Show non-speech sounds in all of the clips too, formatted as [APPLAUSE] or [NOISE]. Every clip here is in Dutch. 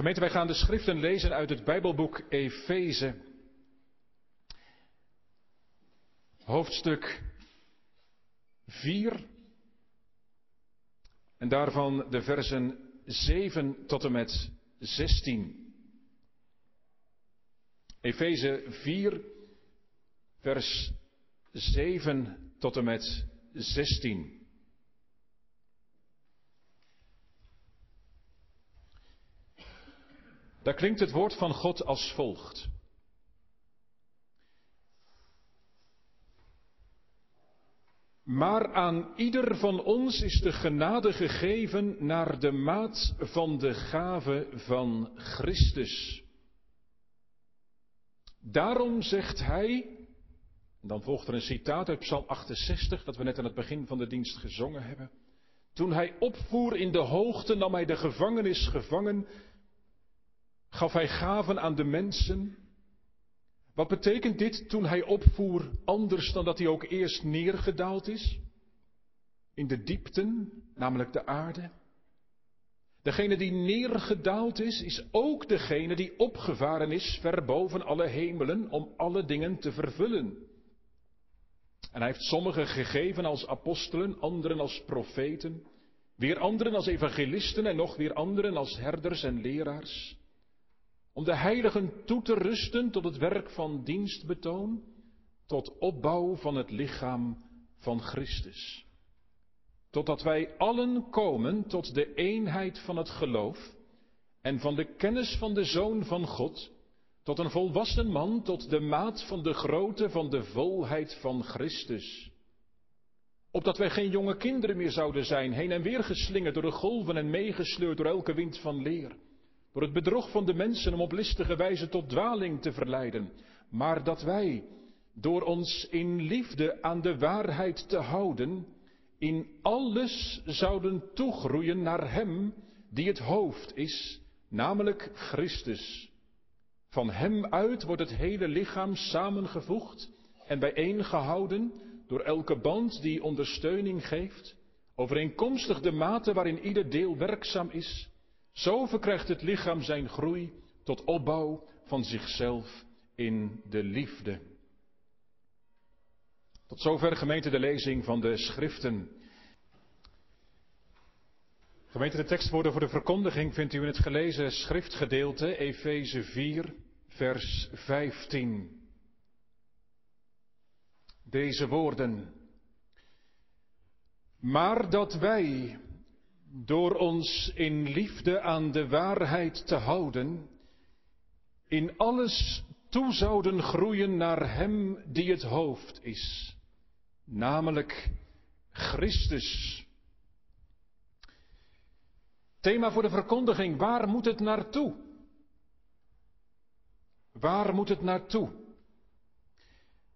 Gemeente, wij gaan de schriften lezen uit het Bijbelboek Efeze. Hoofdstuk 4. En daarvan de versen 7 tot en met 16. Efeze 4, vers 7 tot en met 16. Daar klinkt het woord van God als volgt. Maar aan ieder van ons is de genade gegeven naar de maat van de gave van Christus. Daarom zegt hij, dan volgt er een citaat uit Psalm 68, dat we net aan het begin van de dienst gezongen hebben. Toen hij opvoer in de hoogte, nam hij de gevangenis gevangen Gaf hij gaven aan de mensen? Wat betekent dit toen hij opvoer anders dan dat hij ook eerst neergedaald is? In de diepten, namelijk de aarde. Degene die neergedaald is, is ook degene die opgevaren is ver boven alle hemelen om alle dingen te vervullen. En hij heeft sommigen gegeven als apostelen, anderen als profeten, weer anderen als evangelisten en nog weer anderen als herders en leraars om de heiligen toe te rusten tot het werk van dienstbetoon, tot opbouw van het lichaam van Christus. Totdat wij allen komen tot de eenheid van het geloof en van de kennis van de Zoon van God, tot een volwassen man, tot de maat van de grootte van de volheid van Christus. Opdat wij geen jonge kinderen meer zouden zijn, heen en weer geslingerd door de golven en meegesleurd door elke wind van leer door het bedrog van de mensen om op listige wijze tot dwaling te verleiden, maar dat wij, door ons in liefde aan de waarheid te houden, in alles zouden toegroeien naar Hem die het hoofd is, namelijk Christus. Van Hem uit wordt het hele lichaam samengevoegd en bijeengehouden door elke band die ondersteuning geeft, overeenkomstig de mate waarin ieder deel werkzaam is zo verkrijgt het lichaam zijn groei tot opbouw van zichzelf in de liefde. Tot zover gemeente de lezing van de schriften. Gemeente de tekstwoorden voor de verkondiging vindt u in het gelezen schriftgedeelte Efeze 4 vers 15. Deze woorden. Maar dat wij door ons in liefde aan de waarheid te houden, in alles toe zouden groeien naar Hem die het hoofd is, namelijk Christus. Thema voor de verkondiging, waar moet het naartoe? Waar moet het naartoe?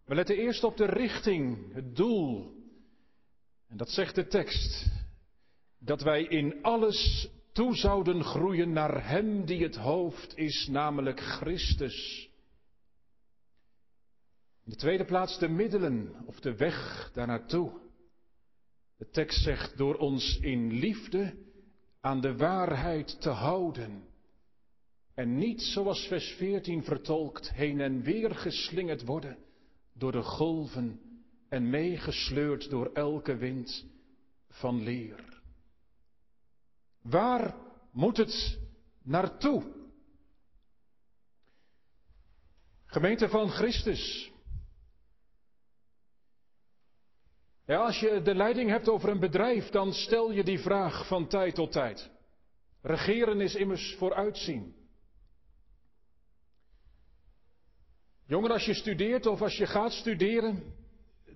We letten eerst op de richting, het doel. En dat zegt de tekst dat wij in alles toe zouden groeien naar Hem die het hoofd is, namelijk Christus. In de tweede plaats de middelen of de weg daarnaartoe. De tekst zegt door ons in liefde aan de waarheid te houden. En niet zoals vers 14 vertolkt heen en weer geslingerd worden door de golven en meegesleurd door elke wind van leer. Waar moet het naartoe? Gemeente van Christus. Ja, als je de leiding hebt over een bedrijf, dan stel je die vraag van tijd tot tijd. Regeren is immers vooruitzien. Jonger, als je studeert of als je gaat studeren,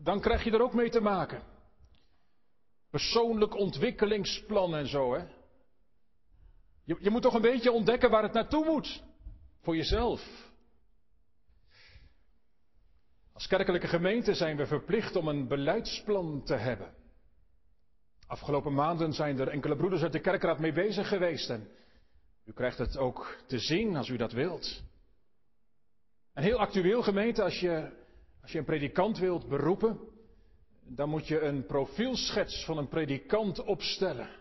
dan krijg je er ook mee te maken. Persoonlijk ontwikkelingsplan en zo, hè. Je, je moet toch een beetje ontdekken waar het naartoe moet. Voor jezelf. Als kerkelijke gemeente zijn we verplicht om een beleidsplan te hebben. Afgelopen maanden zijn er enkele broeders uit de kerkraad mee bezig geweest en u krijgt het ook te zien als u dat wilt. En heel actueel gemeente, als je, als je een predikant wilt beroepen, dan moet je een profielschets van een predikant opstellen.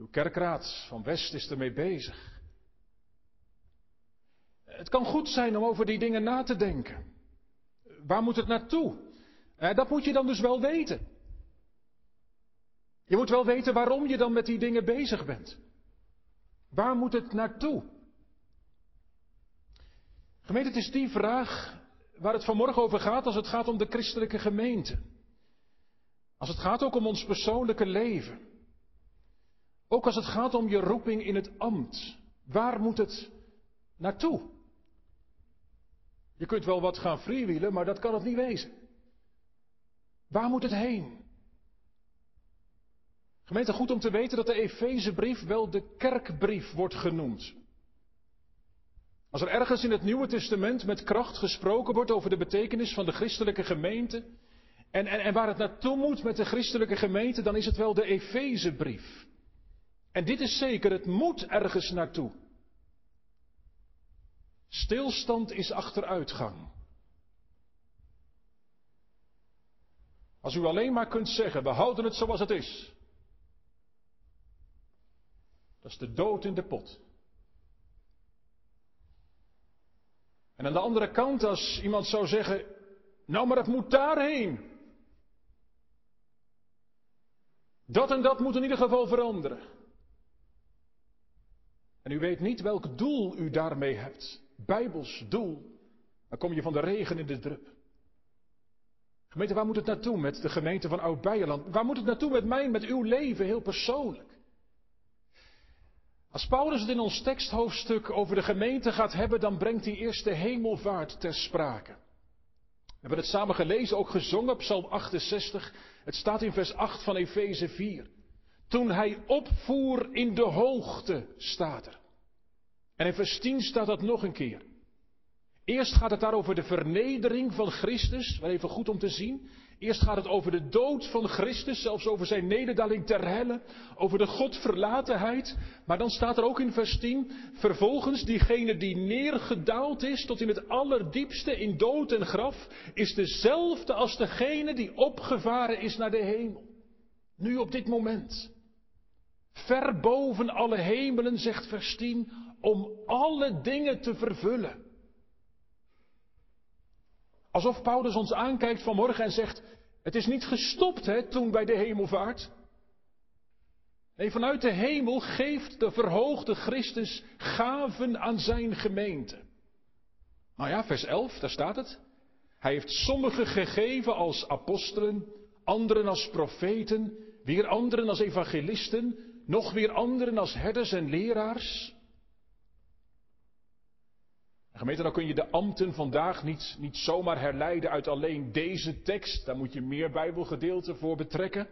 Uw kerkraad van West is ermee bezig. Het kan goed zijn om over die dingen na te denken. Waar moet het naartoe? Dat moet je dan dus wel weten. Je moet wel weten waarom je dan met die dingen bezig bent. Waar moet het naartoe? Gemeente, het is die vraag waar het vanmorgen over gaat als het gaat om de christelijke gemeente. Als het gaat ook om ons persoonlijke leven. Ook als het gaat om je roeping in het ambt. Waar moet het naartoe? Je kunt wel wat gaan freewheelen, maar dat kan het niet wezen. Waar moet het heen? Gemeente, goed om te weten dat de Efezebrief wel de kerkbrief wordt genoemd. Als er ergens in het Nieuwe Testament met kracht gesproken wordt over de betekenis van de christelijke gemeente, en, en, en waar het naartoe moet met de christelijke gemeente, dan is het wel de Efezebrief. En dit is zeker, het moet ergens naartoe. Stilstand is achteruitgang. Als u alleen maar kunt zeggen, we houden het zoals het is. Dat is de dood in de pot. En aan de andere kant, als iemand zou zeggen, nou maar het moet daarheen. Dat en dat moet in ieder geval veranderen. En u weet niet welk doel u daarmee hebt. Bijbels doel. Dan kom je van de regen in de drup. Gemeente, waar moet het naartoe met de gemeente van Oud-Beijerland? Waar moet het naartoe met mij, met uw leven, heel persoonlijk? Als Paulus het in ons teksthoofdstuk over de gemeente gaat hebben, dan brengt hij eerst de hemelvaart ter sprake. We hebben het samen gelezen, ook gezongen, Psalm 68. Het staat in vers 8 van Efeze 4. Toen hij opvoer in de hoogte, staat er. En in vers 10 staat dat nog een keer. Eerst gaat het daar over de vernedering van Christus, wel even goed om te zien. Eerst gaat het over de dood van Christus, zelfs over zijn nederdaling ter helle, over de Godverlatenheid. Maar dan staat er ook in vers 10, vervolgens diegene die neergedaald is tot in het allerdiepste in dood en graf, is dezelfde als degene die opgevaren is naar de hemel. Nu op dit moment. Ver boven alle hemelen, zegt vers 10, om alle dingen te vervullen. Alsof Paulus ons aankijkt vanmorgen en zegt, het is niet gestopt hè, toen bij de hemelvaart. Nee, vanuit de hemel geeft de verhoogde Christus gaven aan zijn gemeente. Nou ja, vers 11, daar staat het. Hij heeft sommigen gegeven als apostelen, anderen als profeten, weer anderen als evangelisten, nog weer anderen als herders en leraars. Gemeente, dan kun je de ambten vandaag niet, niet zomaar herleiden uit alleen deze tekst. Daar moet je meer Bijbelgedeelten voor betrekken.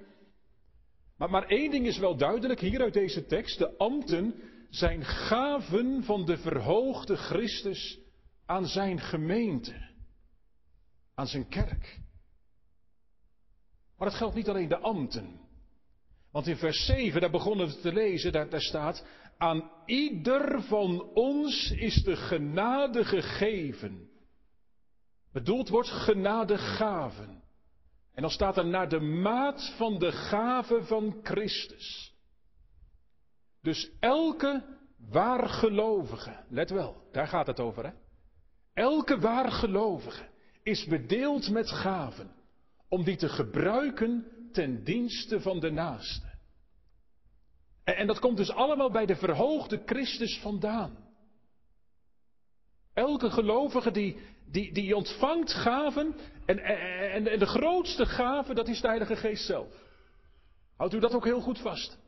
Maar, maar één ding is wel duidelijk hier uit deze tekst. De ambten zijn gaven van de verhoogde Christus aan zijn gemeente. Aan zijn kerk. Maar dat geldt niet alleen de ambten. Want in vers 7, daar begonnen we te lezen, daar, daar staat, aan ieder van ons is de genade gegeven. Bedoeld wordt genadegaven. En dan staat er naar de maat van de gave van Christus. Dus elke waargelovige, let wel, daar gaat het over hè. Elke waargelovige is bedeeld met gaven om die te gebruiken ten dienste van de naaste. En dat komt dus allemaal bij de verhoogde Christus vandaan. Elke gelovige die, die, die ontvangt gaven. En, en, en de grootste gave, dat is de Heilige Geest zelf. Houdt u dat ook heel goed vast.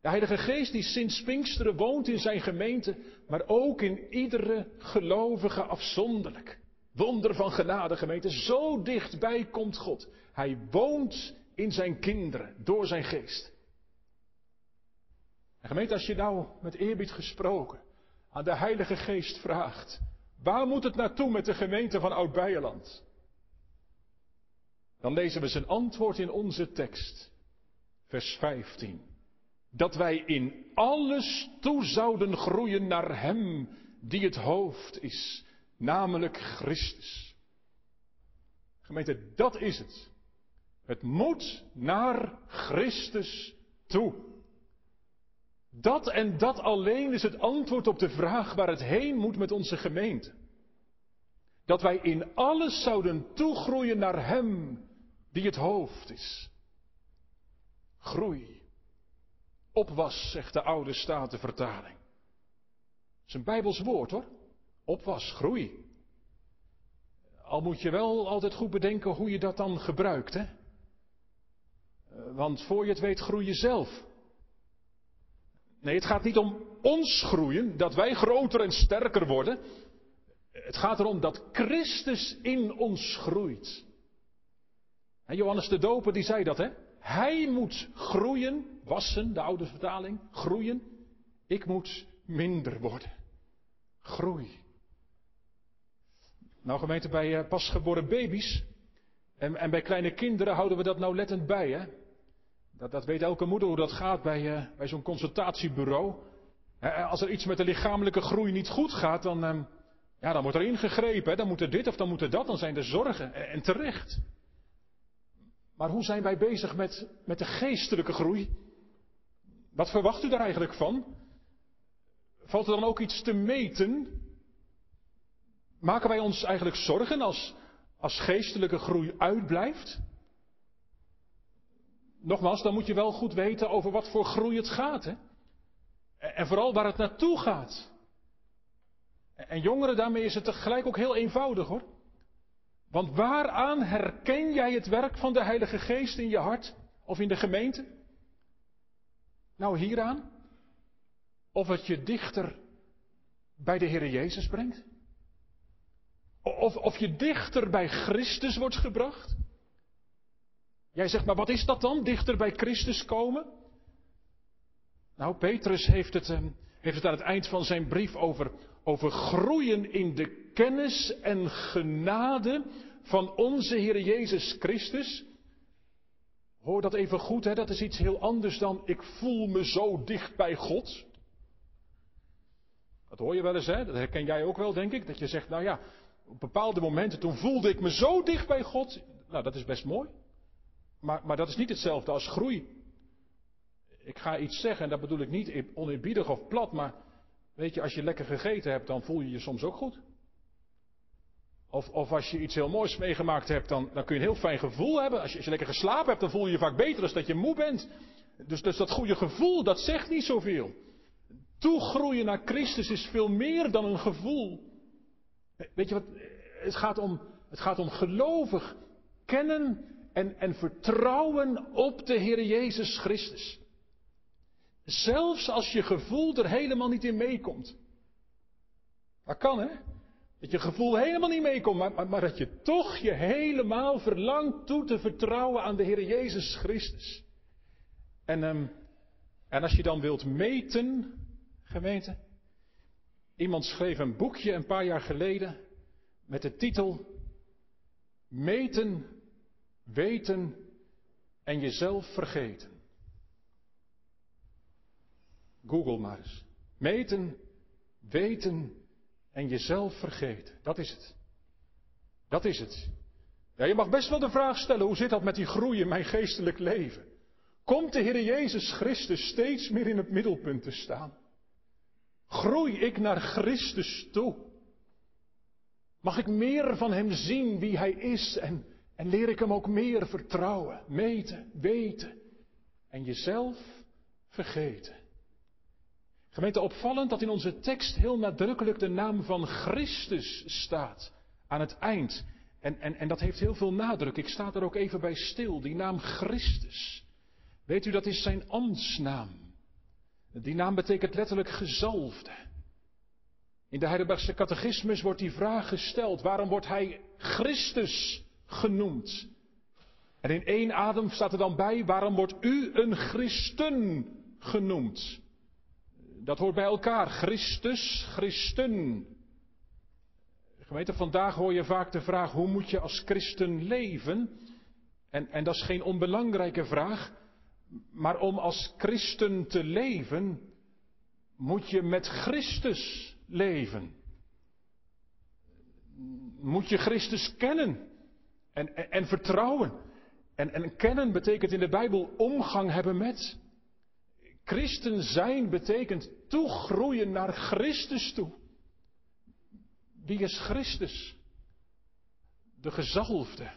De Heilige Geest die sinds Pinksteren woont in zijn gemeente, maar ook in iedere gelovige afzonderlijk. Wonder van genade gemeente, zo dichtbij komt God. Hij woont in zijn kinderen door zijn geest. En gemeente, als je nou met eerbied gesproken aan de Heilige Geest vraagt, waar moet het naartoe met de gemeente van Oud-Beijerland? Dan lezen we zijn antwoord in onze tekst, vers 15. Dat wij in alles toe zouden groeien naar Hem die het hoofd is, namelijk Christus. Gemeente, dat is het. Het moet naar Christus toe. Dat en dat alleen is het antwoord op de vraag waar het heen moet met onze gemeente. Dat wij in alles zouden toegroeien naar Hem die het hoofd is. Groei. Opwas, zegt de oude statenvertaling. Dat is een Bijbels woord hoor. Opwas, groei. Al moet je wel altijd goed bedenken hoe je dat dan gebruikt, hè? Want voor je het weet groei je zelf. Nee, het gaat niet om ons groeien, dat wij groter en sterker worden. Het gaat erom dat Christus in ons groeit. Johannes de Doper die zei dat, hè? Hij moet groeien, wassen, de oude vertaling, groeien. Ik moet minder worden. Groei. Nou gemeente, bij uh, pasgeboren baby's en, en, bij kleine kinderen houden we dat nou lettend bij, hè? Dat, dat weet elke moeder hoe dat gaat bij, uh, bij zo'n consultatiebureau. Uh, als er iets met de lichamelijke groei niet goed gaat, dan, ehm, ja, dan wordt er ingegrepen. Dan moet er dit of dan moet er dat, dan zijn er zorgen. En, en terecht. Maar hoe zijn wij bezig met, met de geestelijke groei? Wat verwacht u daar eigenlijk van? Valt er dan ook iets te meten? Maken wij ons eigenlijk zorgen als, als geestelijke groei uitblijft? Nogmaals, dan moet je wel goed weten over wat voor groei het gaat. Hè? En vooral waar het naartoe gaat. En jongeren, daarmee is het tegelijk ook heel eenvoudig hoor. Want waaraan herken jij het werk van de Heilige Geest in je hart of in de gemeente? Nou, hieraan. Of het je dichter bij de Heer Jezus brengt. Of, of je dichter bij Christus wordt gebracht. Jij zegt, maar wat is dat dan, dichter bij Christus komen? Nou, Petrus heeft het, ehm, heeft het aan het eind van zijn brief over, over groeien in de kennis en genade van onze Heer Jezus Christus. Hoor dat even goed, hè? dat is iets heel anders dan ik voel me zo dicht bij God. Dat hoor je wel eens, hè? dat herken jij ook wel, denk ik. Dat je zegt, nou ja, op bepaalde momenten toen voelde ik me zo dicht bij God. Nou, dat is best mooi. Maar, maar dat is niet hetzelfde als groei. Ik ga iets zeggen en dat bedoel ik niet oneerbiedig of plat, maar weet je, als je lekker gegeten hebt, dan voel je je soms ook goed. Of, of als je iets heel moois meegemaakt hebt, dan, dan kun je een heel fijn gevoel hebben. Als je, als lekker geslapen hebt, dan voel je je vaak beter dan dat je moe bent. Dus, dus dat goede gevoel, dat zegt niet zoveel. Toegroeien naar Christus is veel meer dan een gevoel. Weet je wat? Het gaat om, het gaat om gelovig kennen en, en vertrouwen op de Heer Jezus Christus. Zelfs als je gevoel er helemaal niet in meekomt. Dat kan hè? Dat je gevoel helemaal niet meekomt, maar, maar, dat je toch je helemaal verlangt toe te vertrouwen aan de Heer Jezus Christus. En, um, en als je dan wilt meten, gemeente. Iemand schreef een boekje een paar jaar geleden met de titel Meten weten en jezelf vergeten. Google maar eens. Meten, weten en jezelf vergeten. Dat is het. Dat is het. Ja, je mag best wel de vraag stellen, hoe zit dat met die groei in mijn geestelijk leven? Komt de Heer Jezus Christus steeds meer in het middelpunt te staan? Groei ik naar Christus toe? Mag ik meer van Hem zien wie Hij is en en leer ik hem ook meer vertrouwen, meten, weten en jezelf vergeten. Gemeente, opvallend dat in onze tekst heel nadrukkelijk de naam van Christus staat aan het eind. En, en, en dat heeft heel veel nadruk. Ik sta er ook even bij stil, die naam Christus. Weet u, dat is zijn ambtsnaam. Die naam betekent letterlijk gezalfde. In de Heidelbergse catechismus wordt die vraag gesteld: waarom wordt hij Christus genoemd. En in één adem staat er dan bij, waarom wordt u een christen genoemd? Dat hoort bij elkaar. Christus, christen. Gemeente, vandaag hoor je vaak de vraag, hoe moet je als christen leven? En, en dat is geen onbelangrijke vraag. Maar om als christen te leven, moet je met Christus leven. Moet je Christus kennen. En, en, en vertrouwen. En, en kennen betekent in de Bijbel omgang hebben met. Christen zijn betekent toegroeien naar Christus toe. Wie is Christus? De gezalfde.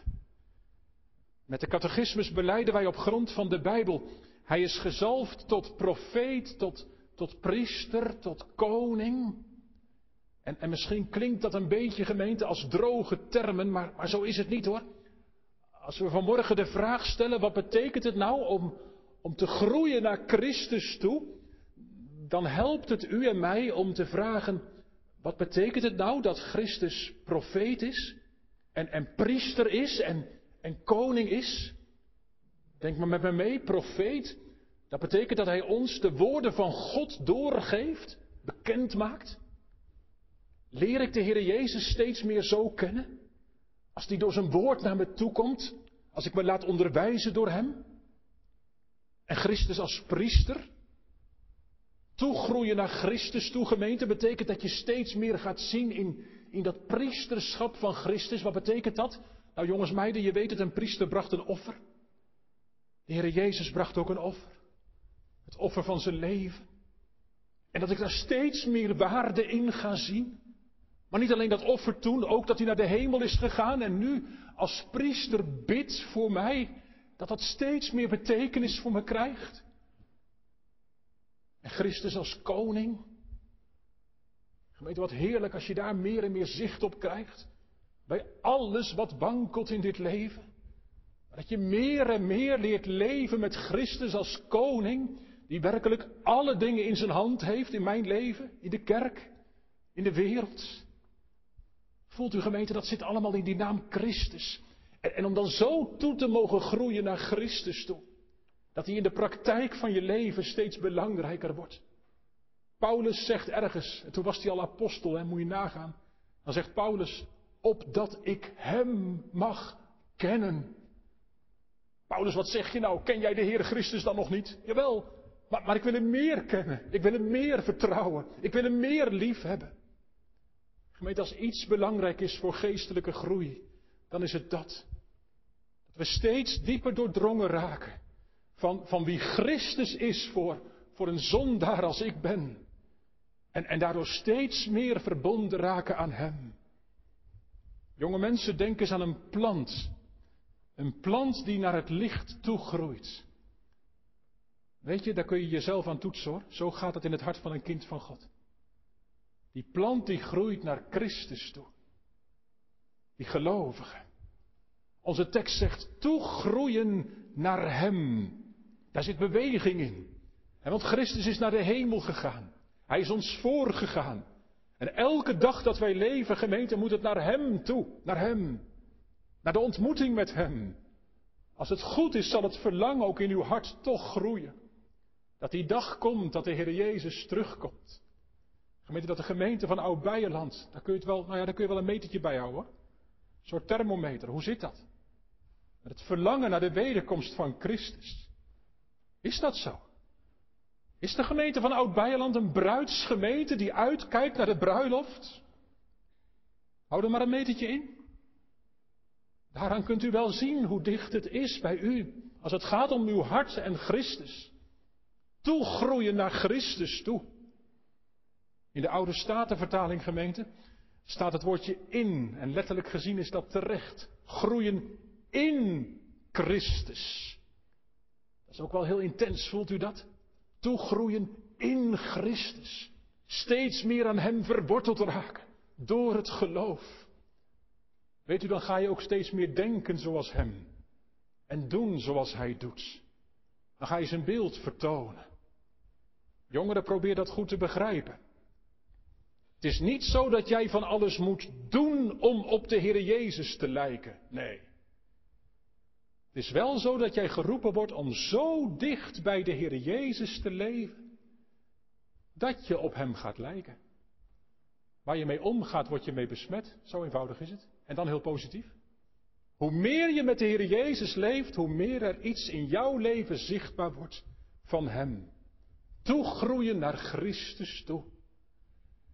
Met de catechismus beleiden wij op grond van de Bijbel. Hij is gezalfd tot profeet, tot, tot priester, tot koning. En, en misschien klinkt dat een beetje gemeente als droge termen, maar, maar zo is het niet hoor. Als we vanmorgen de vraag stellen, wat betekent het nou om, om te groeien naar Christus toe? Dan helpt het u en mij om te vragen, wat betekent het nou dat Christus profeet is? En, en priester is en, en koning is? Denk maar met me mee, profeet. Dat betekent dat hij ons de woorden van God doorgeeft, bekend maakt. Leer ik de Heer Jezus steeds meer zo kennen? Als die door zijn woord naar me toe komt, als ik me laat onderwijzen door hem? En Christus als priester? Toegroeien naar Christus toe, gemeente, betekent dat je steeds meer gaat zien in, in dat priesterschap van Christus. Wat betekent dat? Nou jongens, meiden, je weet het, een priester bracht een offer. De Heer Jezus bracht ook een offer. Het offer van zijn leven. En dat ik daar steeds meer waarde in ga zien. Maar niet alleen dat offer toen, ook dat hij naar de hemel is gegaan en nu als priester bidt voor mij, dat dat steeds meer betekenis voor me krijgt. En Christus als koning. Gemeente, wat heerlijk als je daar meer en meer zicht op krijgt. Bij alles wat wankelt in dit leven. Dat je meer en meer leert leven met Christus als koning, die werkelijk alle dingen in zijn hand heeft in mijn leven, in de kerk, in de wereld. Voelt u gemeente, dat zit allemaal in die naam Christus. En, om dan zo toe te mogen groeien naar Christus toe. Dat hij in de praktijk van je leven steeds belangrijker wordt. Paulus zegt ergens, en toen was hij al apostel, en moet je nagaan. Dan zegt Paulus, opdat ik hem mag kennen. Paulus, wat zeg je nou? Ken jij de Heer Christus dan nog niet? Jawel, maar, maar ik wil hem meer kennen. Ik wil hem meer vertrouwen. Ik wil hem meer lief hebben. Gemeente, als iets belangrijk is voor geestelijke groei, dan is het dat. Dat we steeds dieper doordrongen raken van, van wie Christus is voor, voor een zondaar als ik ben. En, en daardoor steeds meer verbonden raken aan Hem. Jonge mensen, denken eens aan een plant. Een plant die naar het licht toe groeit. Weet je, daar kun je jezelf aan toetsen hoor. Zo gaat het in het hart van een kind van God. Die plant die groeit naar Christus toe. Die gelovige. Onze tekst zegt toegroeien naar Hem. Daar zit beweging in. want Christus is naar de hemel gegaan. Hij is ons voorgegaan. En elke dag dat wij leven, gemeente, moet het naar Hem toe. Naar Hem. Naar de ontmoeting met Hem. Als het goed is, zal het verlangen ook in uw hart toch groeien. Dat die dag komt dat de Heer Jezus terugkomt. Gemeente dat de gemeente van Oud-Beijerland, daar kun je het wel, nou ja, daar kun je wel een metertje bij houden. Een soort thermometer. Hoe zit dat? Het verlangen naar de wederkomst van Christus. Is dat zo? Is de gemeente van Oud-Beijerland een bruidsgemeente die uitkijkt naar de bruiloft? Hou er maar een metertje in. Daaraan kunt u wel zien hoe dicht het is bij u als het gaat om uw hart en Christus. Toegroeien naar Christus toe. In de oude statenvertaling gemeente staat het woordje in. En letterlijk gezien is dat terecht. Groeien in Christus. Dat is ook wel heel intens, voelt u dat? Toegroeien in Christus. Steeds meer aan Hem verworteld raken. Door het geloof. Weet u, dan ga je ook steeds meer denken zoals Hem. En doen zoals Hij doet. Dan ga je zijn beeld vertonen. Jongeren, probeer dat goed te begrijpen. Het is niet zo dat jij van alles moet doen om op de Heer Jezus te lijken. Nee. Het is wel zo dat jij geroepen wordt om zo dicht bij de Heer Jezus te leven, dat je op Hem gaat lijken. Waar je mee omgaat, word je mee besmet. Zo eenvoudig is het. En dan heel positief. Hoe meer je met de Heer Jezus leeft, hoe meer er iets in jouw leven zichtbaar wordt van Hem. Toegroeien naar Christus toe.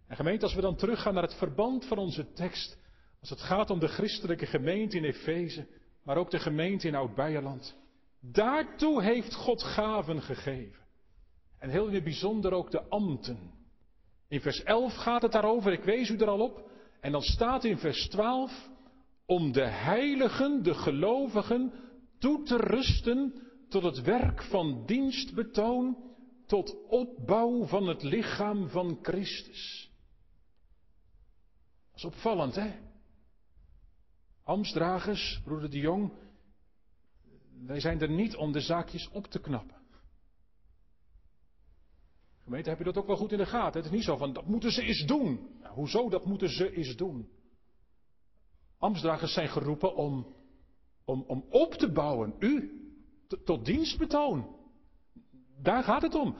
En gemeente, als we dan teruggaan naar het verband van onze tekst, als het gaat om de christelijke gemeente in Efeze, maar ook de gemeente in Oud-Beierland. Daartoe heeft God gaven gegeven. En heel in het bijzonder ook de ambten. In vers 11 gaat het daarover, ik wees u er al op. En dan staat in vers 12, om de heiligen, de gelovigen, toe te rusten tot het werk van dienstbetoon, tot opbouw van het lichaam van Christus. Is opvallend, hè? Amstdragers, broeder de Jong, wij zijn er niet om de zaakjes op te knappen. Gemeente, heb je dat ook wel goed in de gaten? Het is niet zo van, dat moeten ze eens doen. Nou, hoezo, dat moeten ze eens doen? Amstdragers zijn geroepen om, om, om op te bouwen, u, tot dienstbetoon. Daar gaat het om.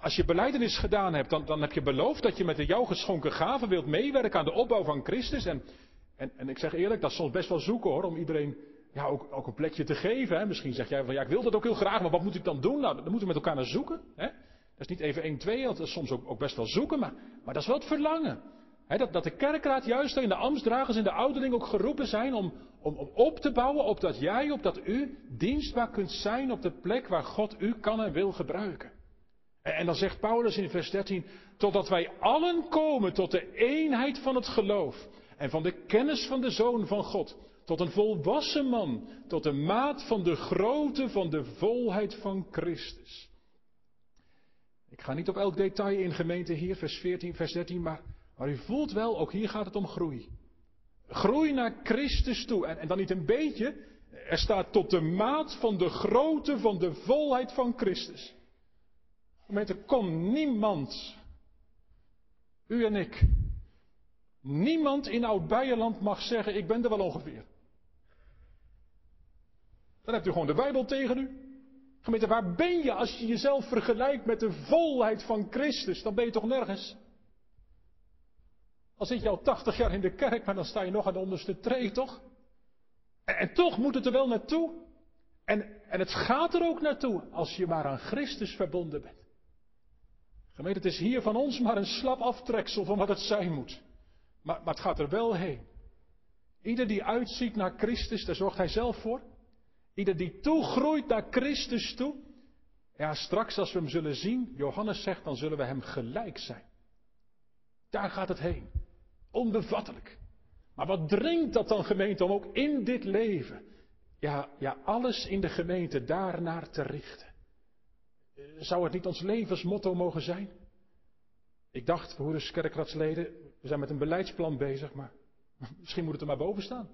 Als je beleidenis gedaan hebt, dan, dan heb je beloofd dat je met de jou geschonken gaven wilt meewerken aan de opbouw van Christus. En, en, en ik zeg eerlijk, dat is soms best wel zoeken hoor, om iedereen ja, ook, een plekje te geven. Hè. Misschien zeg jij van ja, ik wil dat ook heel graag, maar wat moet ik dan doen? Nou, dan moeten we met elkaar naar zoeken. Hè. Dat is niet even 1, 2, dat is soms ook, ook best wel zoeken, maar, maar dat is wel het verlangen. Dat, dat de kerkraad juist in de ambtsdragers en de ouderling ook geroepen zijn om, om, op te bouwen op dat jij, op dat u dienstbaar kunt zijn op de plek waar God u kan en wil gebruiken. En, en dan zegt Paulus in vers 13, totdat wij allen komen tot de eenheid van het geloof en van de kennis van de Zoon van God, tot een volwassen man, tot de maat van de grootte van de volheid van Christus. Ik ga niet op elk detail in gemeente hier, vers 14, vers 13, maar, maar u voelt wel, ook hier gaat het om groei. Groei naar Christus toe. En, dan niet een beetje, er staat tot de maat van de grootte van de volheid van Christus. Gemeente, kon niemand, u en ik, niemand in Oud-Beierland mag zeggen, ik ben er wel ongeveer. Dan hebt u gewoon de Bijbel tegen u. Gemeente, waar ben je als je jezelf vergelijkt met de volheid van Christus? Dan ben je toch nergens? Al zit je al 80 jaar in de kerk, maar dan sta je nog aan de onderste tree, toch? En, en toch moet het er wel naartoe. En, en het gaat er ook naartoe als je maar aan Christus verbonden bent. Gemeente, het is hier van ons maar een slap aftreksel van wat het zijn moet. Maar, maar het gaat er wel heen. Ieder die uitziet naar Christus, daar zorgt hij zelf voor. Ieder die toegroeit naar Christus toe. Ja, straks als we hem zullen zien, Johannes zegt, dan zullen we hem gelijk zijn. Daar gaat het heen. Onbevattelijk. Maar wat dringt dat dan gemeente om ook in dit leven, ja, ja, alles in de gemeente daarnaar te richten? Zou het niet ons levensmotto mogen zijn? Ik dacht, broeders kerkradsleden, we zijn met een beleidsplan bezig, maar [LAUGHS] misschien moet het er maar boven staan.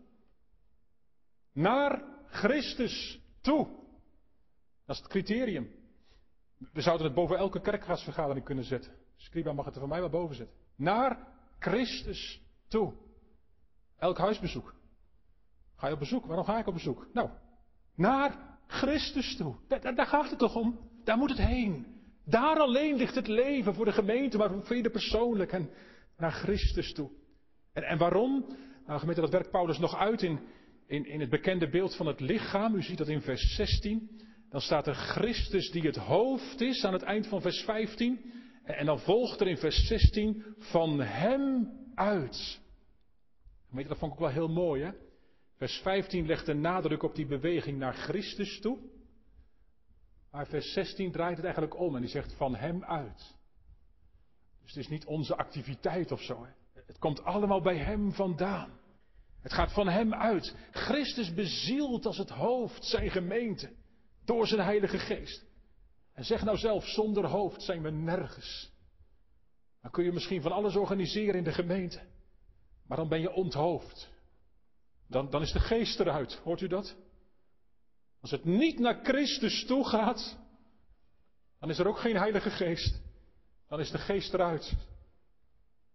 Naar Christus toe. Dat is het criterium. We zouden het boven elke kerkraadsvergadering kunnen zetten. Scriba mag het er van mij wel boven zetten. Naar Christus toe. Elk huisbezoek. Ga je op bezoek? Waarom ga ik op bezoek? Nou, naar Christus toe. Daar, daar gaat het toch om? Daar moet het heen. Daar alleen ligt het leven voor de gemeente, maar voor ieder persoonlijk. En naar Christus toe. En, en waarom? Nou, gemeente, dat werkt Paulus nog uit in, in, in het bekende beeld van het lichaam. U ziet dat in vers 16. Dan staat er Christus die het hoofd is aan het eind van vers 15. En dan volgt er in vers 16 van hem uit. Dat vond ik ook wel heel mooi hè. Vers 15 legt de nadruk op die beweging naar Christus toe. Maar vers 16 draait het eigenlijk om en die zegt van hem uit. Dus het is niet onze activiteit of zo. Hè. Het komt allemaal bij hem vandaan. Het gaat van hem uit. Christus bezielt als het hoofd zijn gemeente door zijn Heilige Geest. En zeg nou zelf, zonder hoofd zijn we nergens. Dan kun je misschien van alles organiseren in de gemeente. Maar dan ben je onthoofd. Dan, dan is de geest eruit. Hoort u dat? Als het niet naar Christus toe gaat, dan is er ook geen Heilige Geest. Dan is de geest eruit.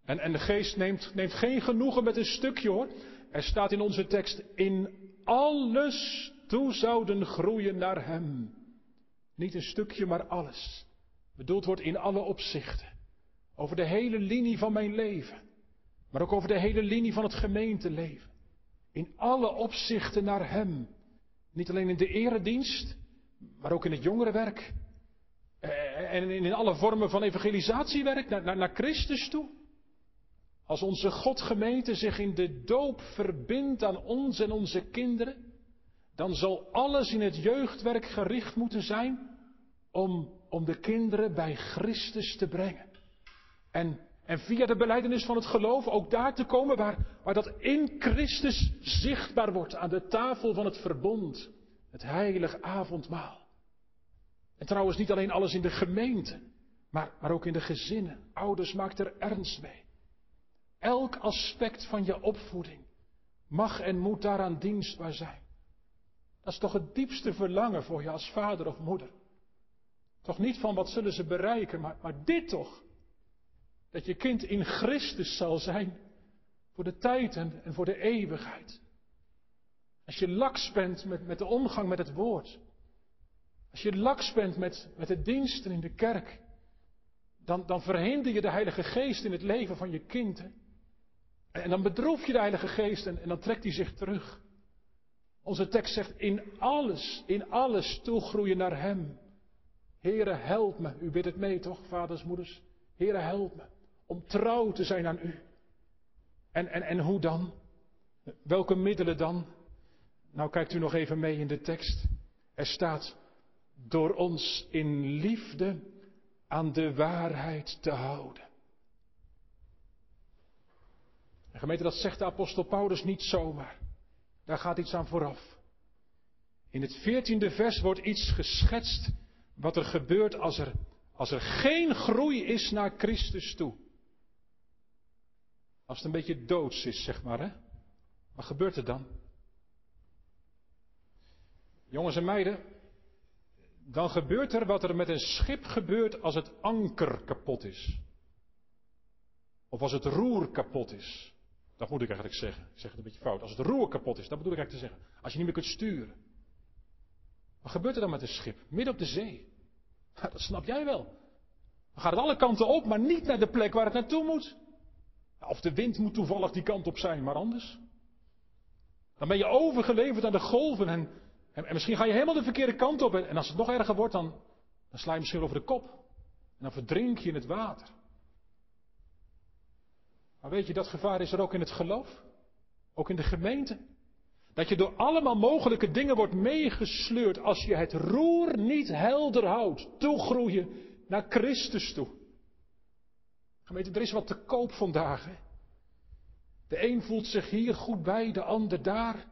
En, en de geest neemt, neemt geen genoegen met een stukje hoor. Er staat in onze tekst, in alles toe zouden groeien naar Hem. Niet een stukje, maar alles. Bedoeld wordt in alle opzichten. Over de hele linie van mijn leven. Maar ook over de hele linie van het gemeenteleven. In alle opzichten naar Hem. Niet alleen in de eredienst, maar ook in het jongerenwerk. Eh, en in alle vormen van evangelisatiewerk naar, naar, naar Christus toe. Als onze Godgemeente zich in de doop verbindt aan ons en onze kinderen, dan zal alles in het jeugdwerk gericht moeten zijn om, om de kinderen bij Christus te brengen. En, en via de beleidenis van het geloof ook daar te komen waar, waar dat in Christus zichtbaar wordt aan de tafel van het verbond, het heilige avondmaal. En trouwens niet alleen alles in de gemeente, maar, maar ook in de gezinnen. Ouders, maak er ernst mee. Elk aspect van je opvoeding mag en moet daaraan dienstbaar zijn. Dat is toch het diepste verlangen voor je als vader of moeder. Toch niet van wat zullen ze bereiken, maar, maar dit toch. Dat je kind in Christus zal zijn voor de tijd en, voor de eeuwigheid. Als je laks bent met, met de omgang met het woord. Als je laks bent met, met de diensten in de kerk. Dan, dan verhinder je de Heilige Geest in het leven van je kind. En dan bedroef je de Heilige Geest en, en dan trekt hij zich terug. Onze tekst zegt in alles, in alles toegroeien naar Hem. Heere, help me. U bidt het mee, toch, vaders, moeders? Heere, help me. Om trouw te zijn aan U. En, en, en hoe dan? Welke middelen dan? Nou, kijkt u nog even mee in de tekst. Er staat, door ons in liefde aan de waarheid te houden. En gemeente, dat zegt de apostel Paulus niet zomaar. Daar gaat iets aan vooraf. In het veertiende vers wordt iets geschetst wat er gebeurt als er, als er geen groei is naar Christus toe. Als het een beetje doods is, zeg maar. Hè? Wat gebeurt er dan? Jongens en meiden, dan gebeurt er wat er met een schip gebeurt als het anker kapot is. Of als het roer kapot is. Dat moet ik eigenlijk zeggen. Ik zeg het een beetje fout. Als het roer kapot is, dat bedoel ik eigenlijk te zeggen. Als je niet meer kunt sturen. Wat gebeurt er dan met een schip? Midden op de zee. dat snap jij wel. Dan gaat het alle kanten op, maar niet naar de plek waar het naartoe moet. Of de wind moet toevallig die kant op zijn, maar anders. Dan ben je overgeleverd aan de golven en, en, en misschien ga je helemaal de verkeerde kant op. En, en als het nog erger wordt, dan, dan sla je misschien over de kop. En dan verdrink je in het water. Maar weet je, dat gevaar is er ook in het geloof. Ook in de gemeente. Dat je door allemaal mogelijke dingen wordt meegesleurd als je het roer niet helder houdt. Toegroeien naar Christus toe. Gemeente, er is wat te koop vandaag. De een voelt zich hier goed bij, de ander daar.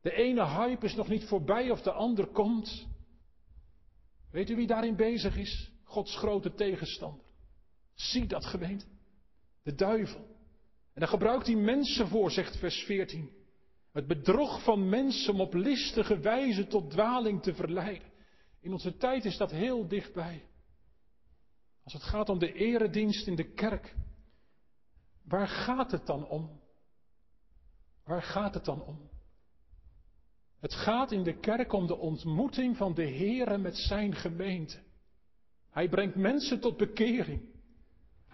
De ene hype is nog niet voorbij of de ander komt. Weet u wie daarin bezig is? Gods grote tegenstander. Zie dat gemeente. De duivel. En daar gebruikt hij mensen voor, zegt vers 14. Het bedrog van mensen om op listige wijze tot dwaling te verleiden. In onze tijd is dat heel dichtbij. Als het gaat om de eredienst in de kerk, waar gaat het dan om? Waar gaat het dan om? Het gaat in de kerk om de ontmoeting van de Heere met zijn gemeente. Hij brengt mensen tot bekering.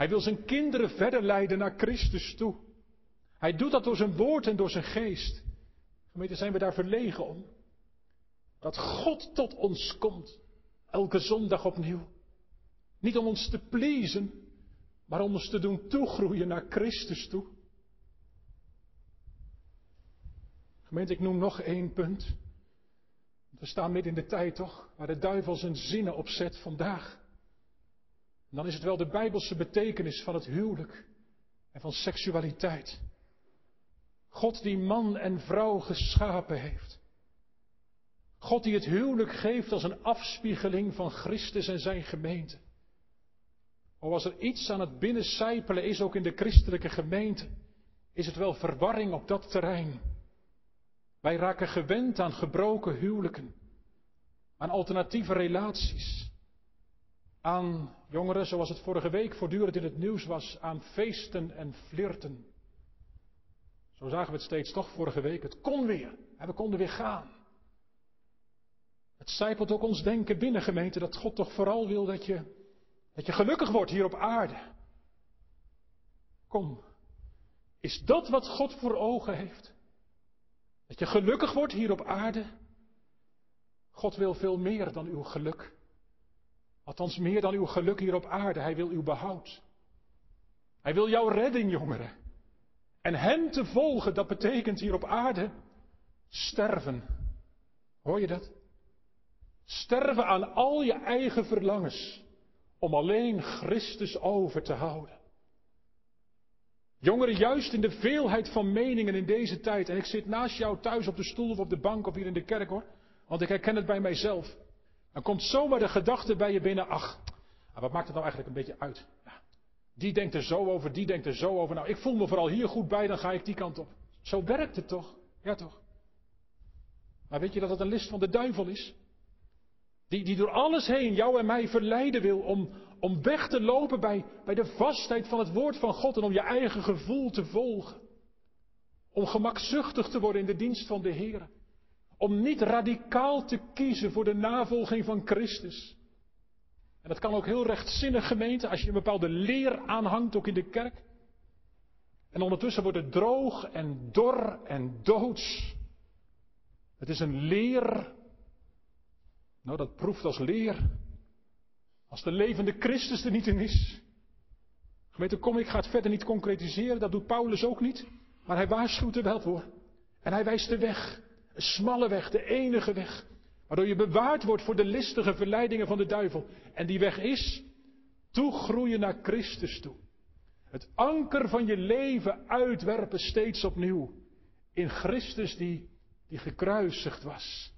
Hij wil zijn kinderen verder leiden naar Christus toe. Hij doet dat door zijn woord en door zijn geest. Gemeente, zijn we daar verlegen om? Dat God tot ons komt, elke zondag opnieuw. Niet om ons te pleasen, maar om ons te doen toegroeien naar Christus toe. Gemeente, ik noem nog één punt. We staan midden in de tijd toch, waar de duivel zijn zinnen opzet vandaag. Dan is het wel de bijbelse betekenis van het huwelijk en van seksualiteit. God die man en vrouw geschapen heeft. God die het huwelijk geeft als een afspiegeling van Christus en zijn gemeente. O, als er iets aan het binnencijpelen is, ook in de christelijke gemeente, is het wel verwarring op dat terrein. Wij raken gewend aan gebroken huwelijken, aan alternatieve relaties, aan jongeren, zoals het vorige week voortdurend in het nieuws was, aan feesten en flirten. Zo zagen we het steeds toch vorige week. Het kon weer. En we konden weer gaan. Het zijpelt ook ons denken binnen gemeente dat God toch vooral wil dat je, dat je gelukkig wordt hier op aarde. Kom, is dat wat God voor ogen heeft? Dat je gelukkig wordt hier op aarde? God wil veel meer dan uw geluk. Althans meer dan uw geluk hier op aarde. Hij wil uw behoud. Hij wil jouw redding, jongeren. En Hem te volgen, dat betekent hier op aarde sterven. Hoor je dat? Sterven aan al je eigen verlangens om alleen Christus over te houden. Jongeren, juist in de veelheid van meningen in deze tijd, en ik zit naast jou thuis op de stoel of op de bank of hier in de kerk hoor, want ik herken het bij mijzelf. Dan komt zomaar de gedachte bij je binnen, ach, wat maakt het nou eigenlijk een beetje uit? die denkt er zo over, die denkt er zo over. Nou, ik voel me vooral hier goed bij, dan ga ik die kant op. Zo werkt het toch? Ja toch? Maar weet je dat het een list van de duivel is? Die, die door alles heen jou en mij verleiden wil om, om weg te lopen bij, bij de vastheid van het woord van God en om je eigen gevoel te volgen. Om gemakzuchtig te worden in de dienst van de Heer. Om niet radicaal te kiezen voor de navolging van Christus. En dat kan ook heel rechtzinnig gemeente, als je een bepaalde leer aanhangt, ook in de kerk. En ondertussen wordt het droog en dor en doods. Het is een leer. Nou, dat proeft als leer. Als de levende Christus er niet in is. Gemeente, kom, ik ga het verder niet concretiseren. Dat doet Paulus ook niet. Maar hij waarschuwt er wel voor. En hij wijst de weg. Smalle weg, de enige weg. Waardoor je bewaard wordt voor de listige verleidingen van de duivel. En die weg is toegroeien naar Christus toe. Het anker van je leven uitwerpen steeds opnieuw. In Christus die, die gekruisigd was.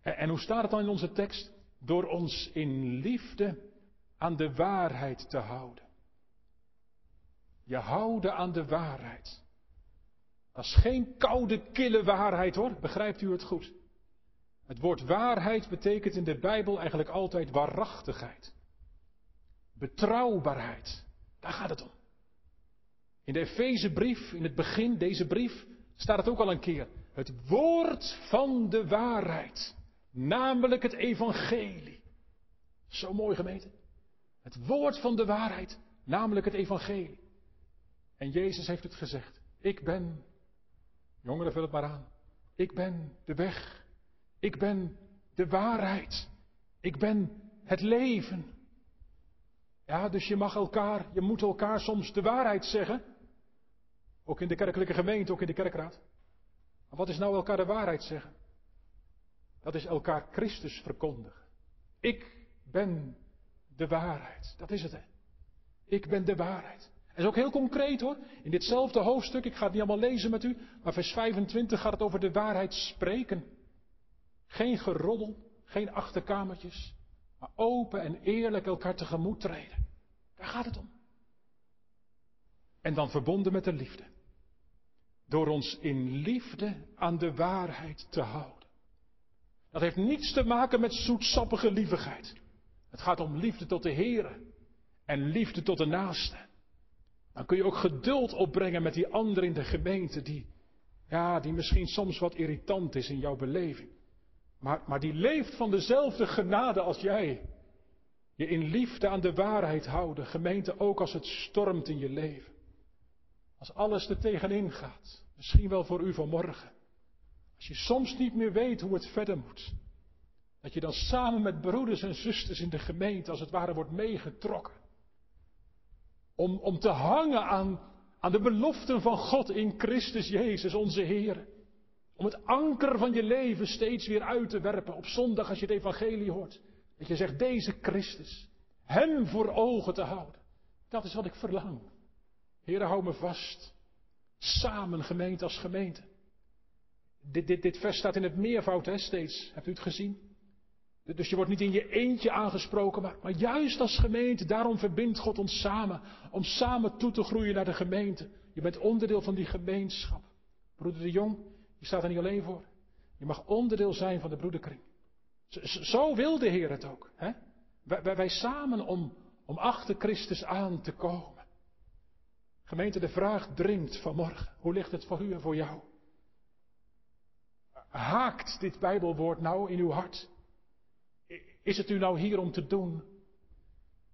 En, en hoe staat het dan in onze tekst? Door ons in liefde aan de waarheid te houden. Je houden aan de waarheid. Dat is geen koude, kille waarheid hoor, begrijpt u het goed. Het woord waarheid betekent in de Bijbel eigenlijk altijd waarachtigheid. Betrouwbaarheid. Daar gaat het om. In de Efezebrief, in het begin, deze brief, staat het ook al een keer. Het woord van de waarheid. Namelijk het evangelie. Zo mooi gemeente. Het woord van de waarheid, namelijk het evangelie. En Jezus heeft het gezegd. Ik ben, jongeren vul het maar aan. Ik ben de weg, ik ben de waarheid. Ik ben het leven. Ja, dus je mag elkaar, je moet elkaar soms de waarheid zeggen. Ook in de kerkelijke gemeente, ook in de kerkraad. Maar wat is nou elkaar de waarheid zeggen? Dat is elkaar Christus verkondigen. Ik ben de waarheid. Dat is het, hè. Ik ben de waarheid. Dat is ook heel concreet hoor. In ditzelfde hoofdstuk, ik ga het niet allemaal lezen met u, maar vers 25 gaat het over de waarheid spreken. Geen geroddel, geen achterkamertjes, maar open en eerlijk elkaar tegemoet treden. Daar gaat het om. En dan verbonden met de liefde. Door ons in liefde aan de waarheid te houden. Dat heeft niets te maken met zoetsappige lievigheid. Het gaat om liefde tot de Heer en liefde tot de naaste. Dan kun je ook geduld opbrengen met die ander in de gemeente die, ja, die misschien soms wat irritant is in jouw beleving. Maar, maar die leeft van dezelfde genade als jij. Je in liefde aan de waarheid houden, gemeente ook als het stormt in je leven. Als alles er tegenin gaat, misschien wel voor u vanmorgen. Als je soms niet meer weet hoe het verder moet. Dat je dan samen met broeders en zusters in de gemeente als het ware wordt meegetrokken. Om, om te hangen aan, aan de beloften van God in Christus Jezus, onze Heer. Om het anker van je leven steeds weer uit te werpen op zondag als je het evangelie hoort. Dat je zegt, deze Christus, Hem voor ogen te houden. Dat is wat ik verlang. Heer, hou me vast. Samen gemeente als gemeente. Dit, dit, dit vers staat in het meervoud hè, steeds. Hebt u het gezien? Dus je wordt niet in je eentje aangesproken, maar, juist als gemeente. Daarom verbindt God ons samen. Om samen toe te groeien naar de gemeente. Je bent onderdeel van die gemeenschap. Broeder de Jong, je staat er niet alleen voor. Je mag onderdeel zijn van de broederkring. Zo wil de Heer het ook. Hè? Wij, wij, wij samen om, om achter Christus aan te komen. Gemeente, de vraag dringt vanmorgen. Hoe ligt het voor u en voor jou? Haakt dit Bijbelwoord nou in uw hart? Is het u nou hier om te doen?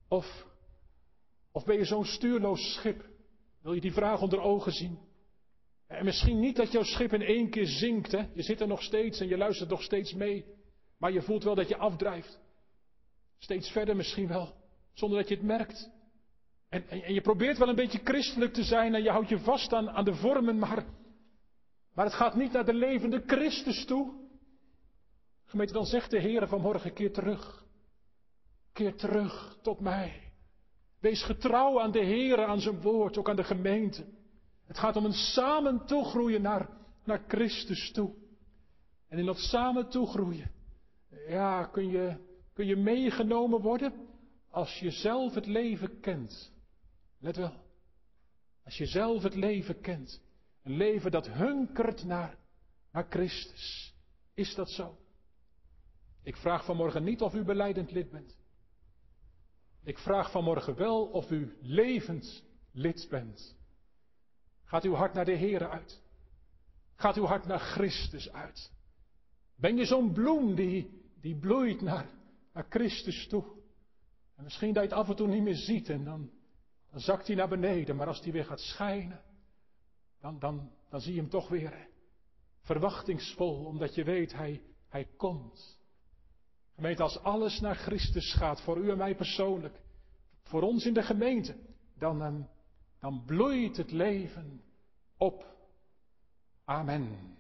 Of, of ben je zo'n stuurloos schip? Wil je die vraag onder ogen zien? En misschien niet dat jouw schip in één keer zinkt. Hè? Je zit er nog steeds en je luistert nog steeds mee. Maar je voelt wel dat je afdrijft. Steeds verder misschien wel. Zonder dat je het merkt. En, en, en, je probeert wel een beetje christelijk te zijn en je houdt je vast aan, aan de vormen. Maar, maar het gaat niet naar de levende Christus toe. Gemeente, dan zegt de Heer vanmorgen, keer terug. Keer terug tot mij. Wees getrouw aan de Heer, aan zijn woord, ook aan de gemeente. Het gaat om een samen toegroeien naar, naar Christus toe. En in dat samen toegroeien, ja, kun je, kun je meegenomen worden als je zelf het leven kent. Let wel. Als je zelf het leven kent. Een leven dat hunkert naar, naar Christus. Is dat zo? Ik vraag vanmorgen niet of u beleidend lid bent. Ik vraag vanmorgen wel of u levend lid bent. Gaat uw hart naar de Heer uit? Gaat uw hart naar Christus uit? Ben je zo'n bloem die, die bloeit naar, naar Christus toe? En misschien dat je het af en toe niet meer ziet en dan, dan zakt hij naar beneden. Maar als hij weer gaat schijnen, dan, dan, dan zie je hem toch weer verwachtingsvol, omdat je weet, hij, hij komt. Gemeente, als alles naar Christus gaat, voor u en mij persoonlijk, voor ons in de gemeente, dan, ehm, dan bloeit het leven op. Amen.